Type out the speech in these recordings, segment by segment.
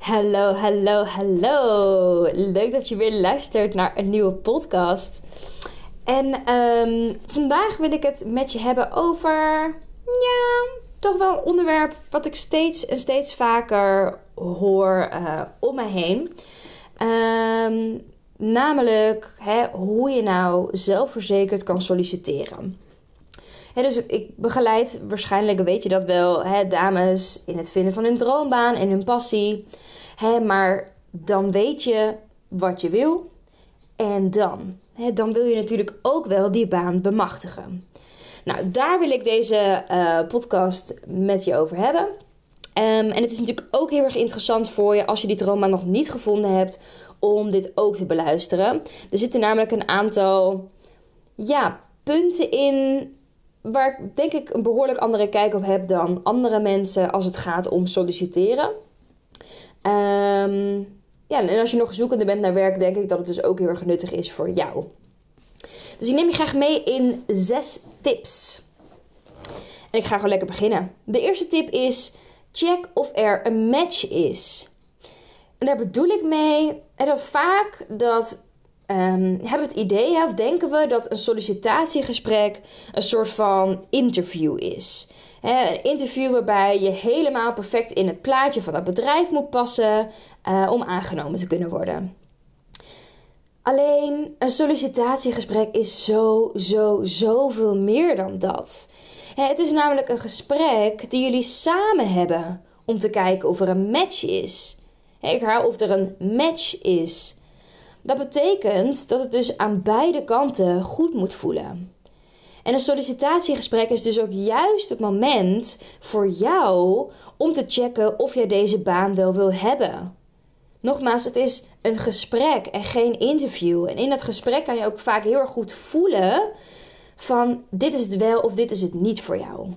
Hallo, hallo, hallo. Leuk dat je weer luistert naar een nieuwe podcast. En um, vandaag wil ik het met je hebben over, ja, toch wel een onderwerp wat ik steeds en steeds vaker hoor uh, om me heen. Um, namelijk hè, hoe je nou zelfverzekerd kan solliciteren. Dus ik begeleid, waarschijnlijk weet je dat wel, dames in het vinden van hun droombaan en hun passie. Maar dan weet je wat je wil. En dan? Dan wil je natuurlijk ook wel die baan bemachtigen. Nou, daar wil ik deze uh, podcast met je over hebben. Um, en het is natuurlijk ook heel erg interessant voor je als je die droombaan nog niet gevonden hebt, om dit ook te beluisteren. Er zitten namelijk een aantal ja, punten in waar ik denk ik een behoorlijk andere kijk op heb dan andere mensen als het gaat om solliciteren. Um, ja, en als je nog zoekende bent naar werk, denk ik dat het dus ook heel erg nuttig is voor jou. Dus ik neem je graag mee in zes tips. En ik ga gewoon lekker beginnen. De eerste tip is: check of er een match is. En daar bedoel ik mee dat vaak dat um, hebben het idee of denken we dat een sollicitatiegesprek een soort van interview is een interview waarbij je helemaal perfect in het plaatje van dat bedrijf moet passen uh, om aangenomen te kunnen worden. Alleen een sollicitatiegesprek is zo, zo, zoveel meer dan dat. Het is namelijk een gesprek die jullie samen hebben om te kijken of er een match is. Ik herhaal of er een match is. Dat betekent dat het dus aan beide kanten goed moet voelen. En een sollicitatiegesprek is dus ook juist het moment voor jou om te checken of jij deze baan wel wil hebben. Nogmaals, het is een gesprek en geen interview. En in dat gesprek kan je ook vaak heel erg goed voelen van dit is het wel of dit is het niet voor jou.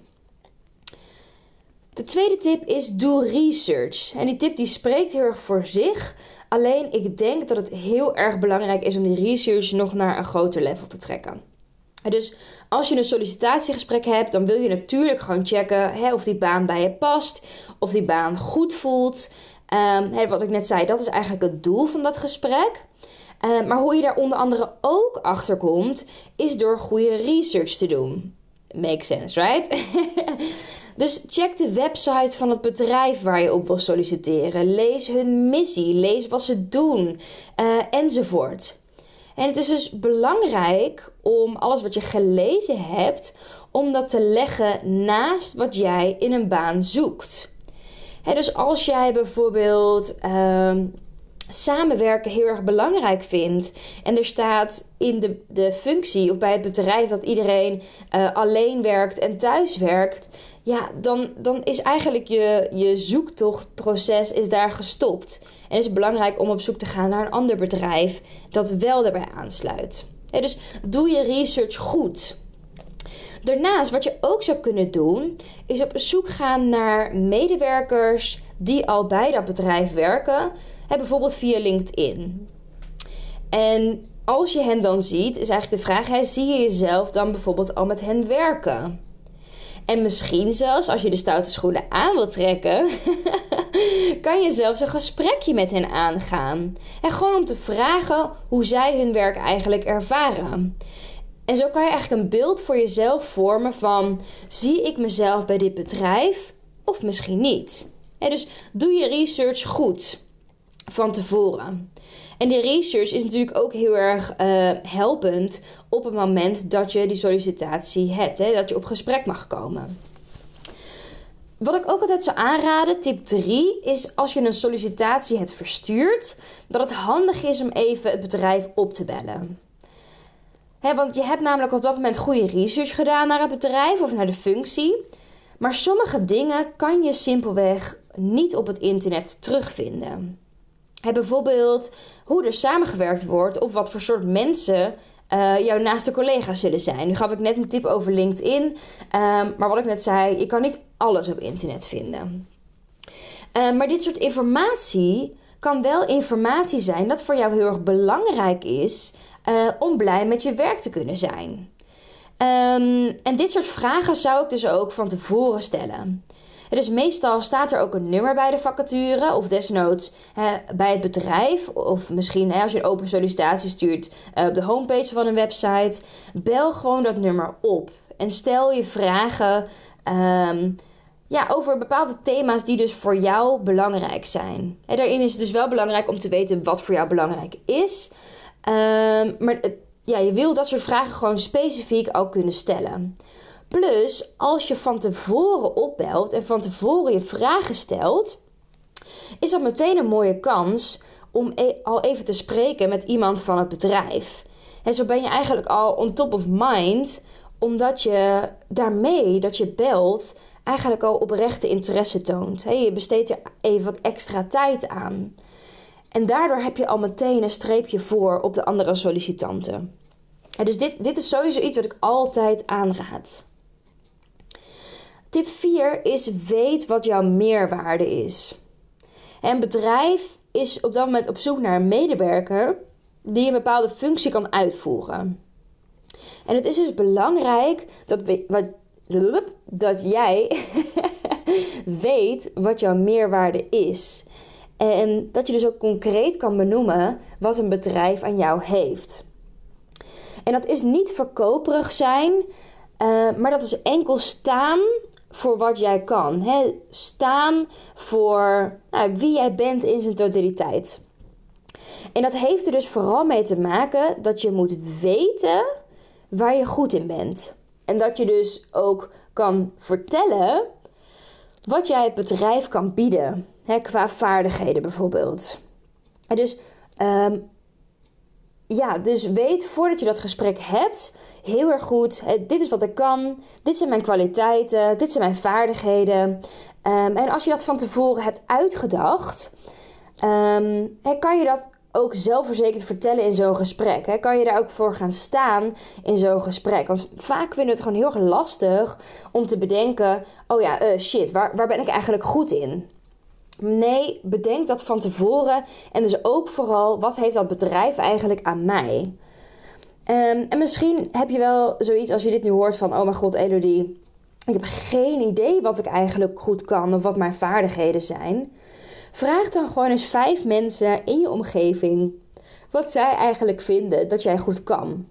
De tweede tip is doe research. En die tip die spreekt heel erg voor zich. Alleen ik denk dat het heel erg belangrijk is om die research nog naar een groter level te trekken. Dus als je een sollicitatiegesprek hebt, dan wil je natuurlijk gewoon checken hè, of die baan bij je past, of die baan goed voelt. Um, hè, wat ik net zei, dat is eigenlijk het doel van dat gesprek. Uh, maar hoe je daar onder andere ook achter komt, is door goede research te doen. Makes sense, right? dus check de website van het bedrijf waar je op wil solliciteren. Lees hun missie, lees wat ze doen, uh, enzovoort. En het is dus belangrijk om alles wat je gelezen hebt, om dat te leggen naast wat jij in een baan zoekt. dus als jij bijvoorbeeld uh, samenwerken heel erg belangrijk vindt en er staat in de, de functie of bij het bedrijf dat iedereen uh, alleen werkt en thuis werkt, ja, dan, dan is eigenlijk je, je zoektochtproces is daar gestopt. En het is belangrijk om op zoek te gaan naar een ander bedrijf dat wel daarbij aansluit. dus doe je research goed. Daarnaast, wat je ook zou kunnen doen, is op zoek gaan naar medewerkers die al bij dat bedrijf werken, bijvoorbeeld via LinkedIn. En als je hen dan ziet, is eigenlijk de vraag: zie je jezelf dan bijvoorbeeld al met hen werken? En misschien zelfs, als je de stoute schoenen aan wilt trekken, kan je zelfs een gesprekje met hen aangaan. En gewoon om te vragen hoe zij hun werk eigenlijk ervaren. En zo kan je eigenlijk een beeld voor jezelf vormen van: zie ik mezelf bij dit bedrijf of misschien niet? dus doe je research goed van tevoren. En die research is natuurlijk ook heel erg uh, helpend op het moment dat je die sollicitatie hebt, hè, dat je op gesprek mag komen. Wat ik ook altijd zou aanraden, tip 3, is als je een sollicitatie hebt verstuurd, dat het handig is om even het bedrijf op te bellen. Want je hebt namelijk op dat moment goede research gedaan naar het bedrijf of naar de functie. Maar sommige dingen kan je simpelweg niet op het internet terugvinden. bijvoorbeeld hoe er samengewerkt wordt of wat voor soort mensen uh, jouw naaste collega's zullen zijn. Nu gaf ik net een tip over LinkedIn. Ehm, maar wat ik net zei, je kan niet alles op internet vinden. Ehm, maar dit soort informatie kan wel informatie zijn dat voor jou heel erg belangrijk is uh, om blij met je werk te kunnen zijn. Um, en dit soort vragen zou ik dus ook van tevoren stellen. Dus meestal staat er ook een nummer bij de vacature, of desnoods hè, bij het bedrijf, of misschien hè, als je een open sollicitatie stuurt uh, op de homepage van een website. Bel gewoon dat nummer op en stel je vragen um, ja, over bepaalde thema's die dus voor jou belangrijk zijn. En daarin is het dus wel belangrijk om te weten wat voor jou belangrijk is. Um, maar ja, je wil dat soort vragen gewoon specifiek ook kunnen stellen. Plus, als je van tevoren opbelt en van tevoren je vragen stelt, is dat meteen een mooie kans om e al even te spreken met iemand van het bedrijf. En zo ben je eigenlijk al on top of mind, omdat je daarmee dat je belt eigenlijk al oprechte interesse toont. je besteedt er even wat extra tijd aan. En daardoor heb je al meteen een streepje voor op de andere sollicitanten. En dus dit, dit is sowieso iets wat ik altijd aanraad. Tip 4 is weet wat jouw meerwaarde is. Een bedrijf is op dat moment op zoek naar een medewerker die een bepaalde functie kan uitvoeren. En het is dus belangrijk dat, dat jij weet wat jouw meerwaarde is. En dat je dus ook concreet kan benoemen wat een bedrijf aan jou heeft. En dat is niet verkoperig zijn, uh, maar dat is enkel staan voor wat jij kan. Hè? Staan voor nou, wie jij bent in zijn totaliteit. En dat heeft er dus vooral mee te maken dat je moet weten waar je goed in bent. En dat je dus ook kan vertellen wat jij het bedrijf kan bieden. Hè, qua vaardigheden bijvoorbeeld. Dus um, ja, dus weet voordat je dat gesprek hebt, heel erg goed. dit is wat ik kan. Dit zijn mijn kwaliteiten. Dit zijn mijn vaardigheden. Ehm, en als je dat van tevoren hebt uitgedacht, um, kan je dat ook zelfverzekerd vertellen in zo'n gesprek. Hè? Kan je daar ook voor gaan staan in zo'n gesprek? Want vaak vinden we het gewoon heel erg lastig om te bedenken: oh ja, uh, shit, waar, waar ben ik eigenlijk goed in? Nee, bedenk dat van tevoren. En dus ook vooral, wat heeft dat bedrijf eigenlijk aan mij? Um, en misschien heb je wel zoiets als je dit nu hoort van... Oh mijn god, Elodie, ik heb geen idee wat ik eigenlijk goed kan... of wat mijn vaardigheden zijn. Vraag dan gewoon eens vijf mensen in je omgeving... wat zij eigenlijk vinden dat jij goed kan.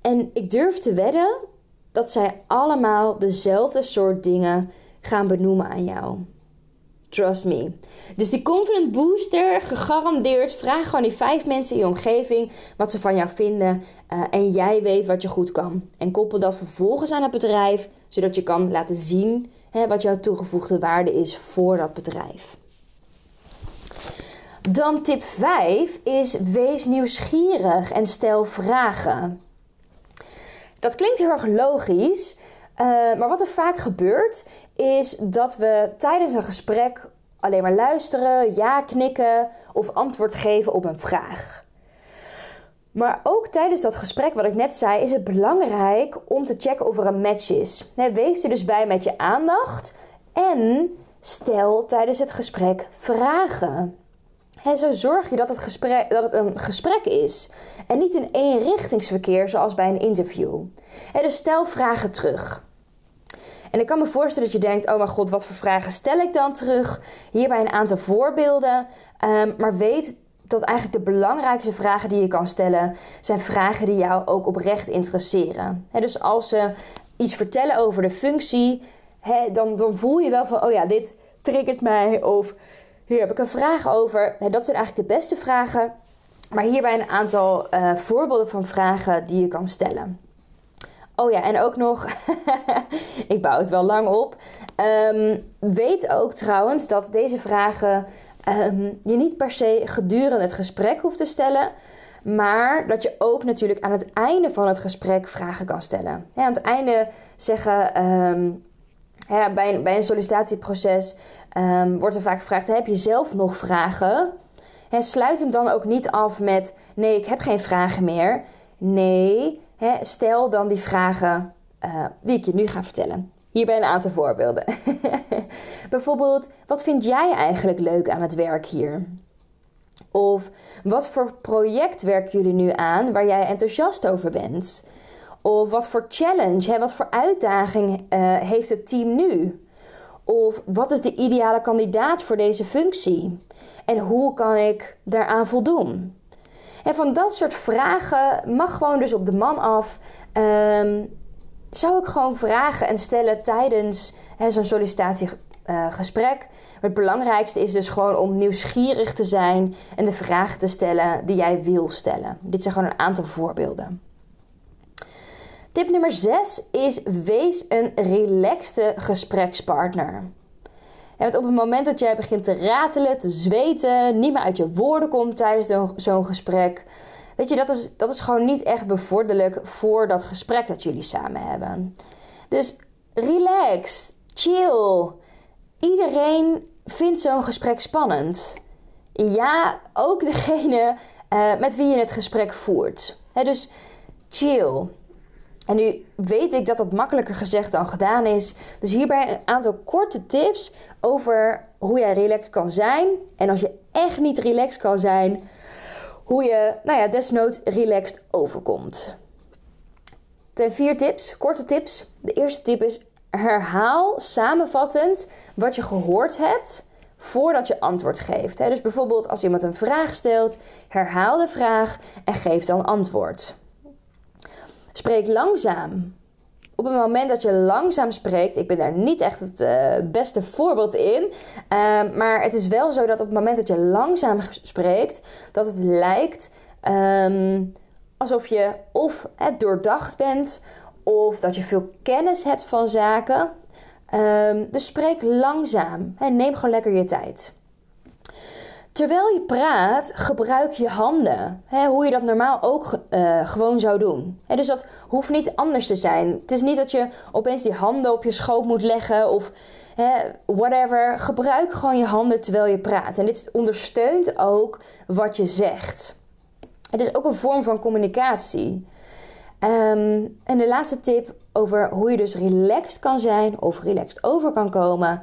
En ik durf te wedden dat zij allemaal dezelfde soort dingen gaan benoemen aan jou. Trust me. Dus die confident booster, gegarandeerd. Vraag gewoon die vijf mensen in je omgeving wat ze van jou vinden. Uh, en jij weet wat je goed kan. En koppel dat vervolgens aan het bedrijf, zodat je kan laten zien hè, wat jouw toegevoegde waarde is voor dat bedrijf. Dan tip 5 is wees nieuwsgierig en stel vragen. Dat klinkt heel erg logisch, uh, maar wat er vaak gebeurt, is dat we tijdens een gesprek alleen maar luisteren, ja knikken of antwoord geven op een vraag. Maar ook tijdens dat gesprek, wat ik net zei, is het belangrijk om te checken of er een match is. wees er dus bij met je aandacht en stel tijdens het gesprek vragen. He, zo zorg je dat het, gesprek, dat het een gesprek is en niet een eenrichtingsverkeer zoals bij een interview. dus stel vragen terug. En ik kan me voorstellen dat je denkt: oh mijn god, wat voor vragen stel ik dan terug? Hierbij een aantal voorbeelden. Um, maar weet dat eigenlijk de belangrijkste vragen die je kan stellen zijn vragen die jou ook oprecht interesseren. dus als ze iets vertellen over de functie, dan, dan voel je wel van: oh ja, dit triggert mij. Of hier heb ik een vraag over. dat zijn eigenlijk de beste vragen. Maar hierbij een aantal uh, voorbeelden van vragen die je kan stellen. Oh ja, en ook nog, ik bouw het wel lang op. Um, weet ook trouwens dat deze vragen um, je niet per se gedurende het gesprek hoeft te stellen. Maar dat je ook natuurlijk aan het einde van het gesprek vragen kan stellen. aan het einde zeggen. Ehm, bij, een, bij een sollicitatieproces wordt er vaak gevraagd: heb je zelf nog vragen? sluit hem dan ook niet af met: nee, ik heb geen vragen meer. Nee, stel dan die vragen uh, die ik je nu ga vertellen. Hierbij een aantal voorbeelden. Bijvoorbeeld, wat vind jij eigenlijk leuk aan het werk hier? Of wat voor project werken jullie nu aan waar jij enthousiast over bent? Of wat voor challenge, hè, wat voor uitdaging uh, heeft het team nu? Of wat is de ideale kandidaat voor deze functie? En hoe kan ik daaraan voldoen? En van dat soort vragen mag gewoon dus op de man af. Um, zou ik gewoon vragen en stellen tijdens zo'n sollicitatiegesprek. het belangrijkste is dus gewoon om nieuwsgierig te zijn en de vragen te stellen die jij wil stellen. Dit zijn gewoon een aantal voorbeelden. Tip nummer 6 is wees een relaxte gesprekspartner. Want op het moment dat jij begint te ratelen, te zweten, niet meer uit je woorden komt tijdens zo'n gesprek, weet je, dat is, dat is gewoon niet echt bevorderlijk voor dat gesprek dat jullie samen hebben. Dus relax, chill. Iedereen vindt zo'n gesprek spannend. Ja, ook degene uh, met wie je het gesprek voert. dus chill. En nu weet ik dat dat makkelijker gezegd dan gedaan is. Dus hierbij een aantal korte tips over hoe jij relaxed kan zijn. En als je echt niet relaxed kan zijn, hoe je, nou ja, desnoods relaxed overkomt. Er zijn vier tips, korte tips. De eerste tip is herhaal samenvattend wat je gehoord hebt voordat je antwoord geeft. Dus bijvoorbeeld als iemand een vraag stelt, herhaal de vraag en geef dan antwoord. Spreek langzaam. Op het moment dat je langzaam spreekt, ik ben daar niet echt het uh, beste voorbeeld in, uh, maar het is wel zo dat op het moment dat je langzaam spreekt, dat het lijkt um, alsof je of het doordacht bent, of dat je veel kennis hebt van zaken. Um, dus spreek langzaam en neem gewoon lekker je tijd. Terwijl je praat, gebruik je handen. Hè, hoe je dat normaal ook uh, gewoon zou doen. Hè, dus dat hoeft niet anders te zijn. Het is niet dat je opeens die handen op je schoot moet leggen of hè, whatever. Gebruik gewoon je handen terwijl je praat. En dit ondersteunt ook wat je zegt. Het is ook een vorm van communicatie. Um, en de laatste tip over hoe je dus relaxed kan zijn of relaxed over kan komen,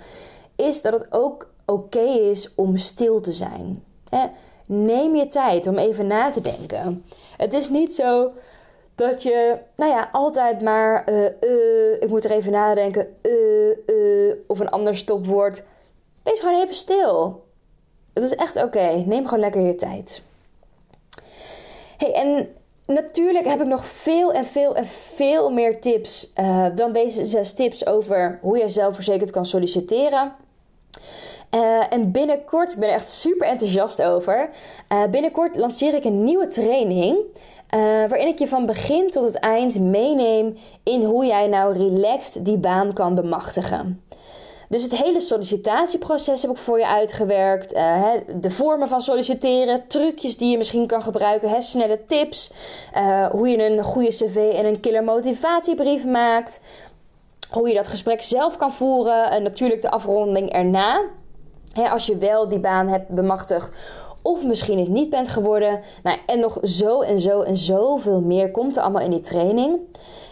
is dat het ook oké is om stil te zijn. Neem je tijd om even na te denken. Het is niet zo dat je, nou ja, altijd maar, uh, ik moet er even nadenken, uh, of een ander stopwoord. Wees gewoon even stil. Het is echt oké. Neem gewoon lekker je tijd. Hey, en natuurlijk heb ik nog veel en veel en veel meer tips dan deze zes tips over hoe je zelfverzekerd kan solliciteren. Uh, en binnenkort, ik ben er echt super enthousiast over. Uh, binnenkort lanceer ik een nieuwe training. Uh, waarin ik je van begin tot het eind meeneem in hoe jij nou relaxed die baan kan bemachtigen. Dus het hele sollicitatieproces heb ik voor je uitgewerkt. De vormen van solliciteren, trucjes die je misschien kan gebruiken, hè, snelle tips. hoe je een goede cv en een killer motivatiebrief maakt. Hoe je dat gesprek zelf kan voeren. En natuurlijk de afronding erna als je wel die baan hebt bemachtigd of misschien het niet bent geworden. Nou, en nog zo en zo en zoveel meer komt er allemaal in die training.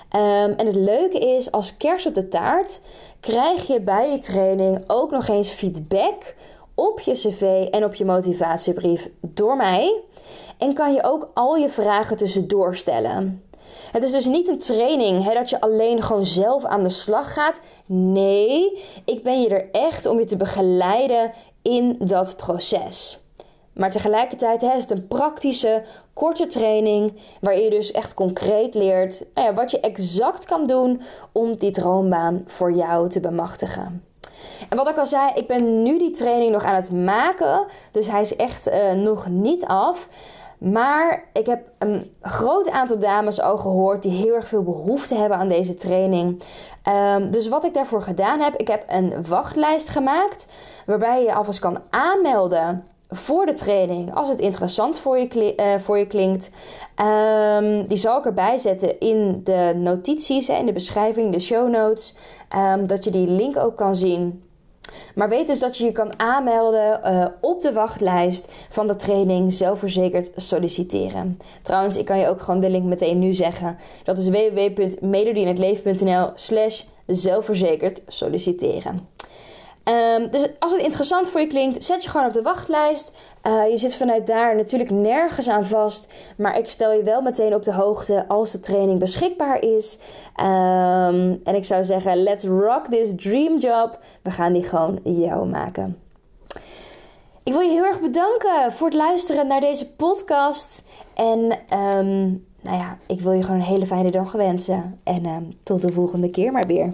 Ehm, en het leuke is, als kerst op de taart krijg je bij die training ook nog eens feedback op je cv en op je motivatiebrief door mij. En kan je ook al je vragen tussendoor stellen. Het is dus niet een training hè, dat je alleen gewoon zelf aan de slag gaat. Nee, ik ben je er echt om je te begeleiden in dat proces. Maar tegelijkertijd is het een praktische, korte training. Waar je dus echt concreet leert nou ja, wat je exact kan doen om die droombaan voor jou te bemachtigen. En wat ik al zei, ik ben nu die training nog aan het maken. Dus hij is echt uh, nog niet af. Maar ik heb een groot aantal dames al gehoord die heel erg veel behoefte hebben aan deze training. Um, dus wat ik daarvoor gedaan heb, ik heb een wachtlijst gemaakt waarbij je alvast kan aanmelden voor de training, als het interessant voor je, uh, voor je klinkt. Um, die zal ik erbij zetten in de notities, in de beschrijving, de show notes. Um, dat je die link ook kan zien. Maar weet dus dat je je kan aanmelden uh, op de wachtlijst van de training zelfverzekerd solliciteren. Trouwens, ik kan je ook gewoon de link meteen nu zeggen. Dat is www.melodieinhetleven.nl slash zelfverzekerd solliciteren. Um, dus als het interessant voor je klinkt, zet je gewoon op de wachtlijst. Uh, je zit vanuit daar natuurlijk nergens aan vast. Maar ik stel je wel meteen op de hoogte als de training beschikbaar is. Um, en ik zou zeggen, let's rock this dream job. We gaan die gewoon jou maken. Ik wil je heel erg bedanken voor het luisteren naar deze podcast. En um, nou ja, ik wil je gewoon een hele fijne dag wensen. En tot de volgende keer maar weer.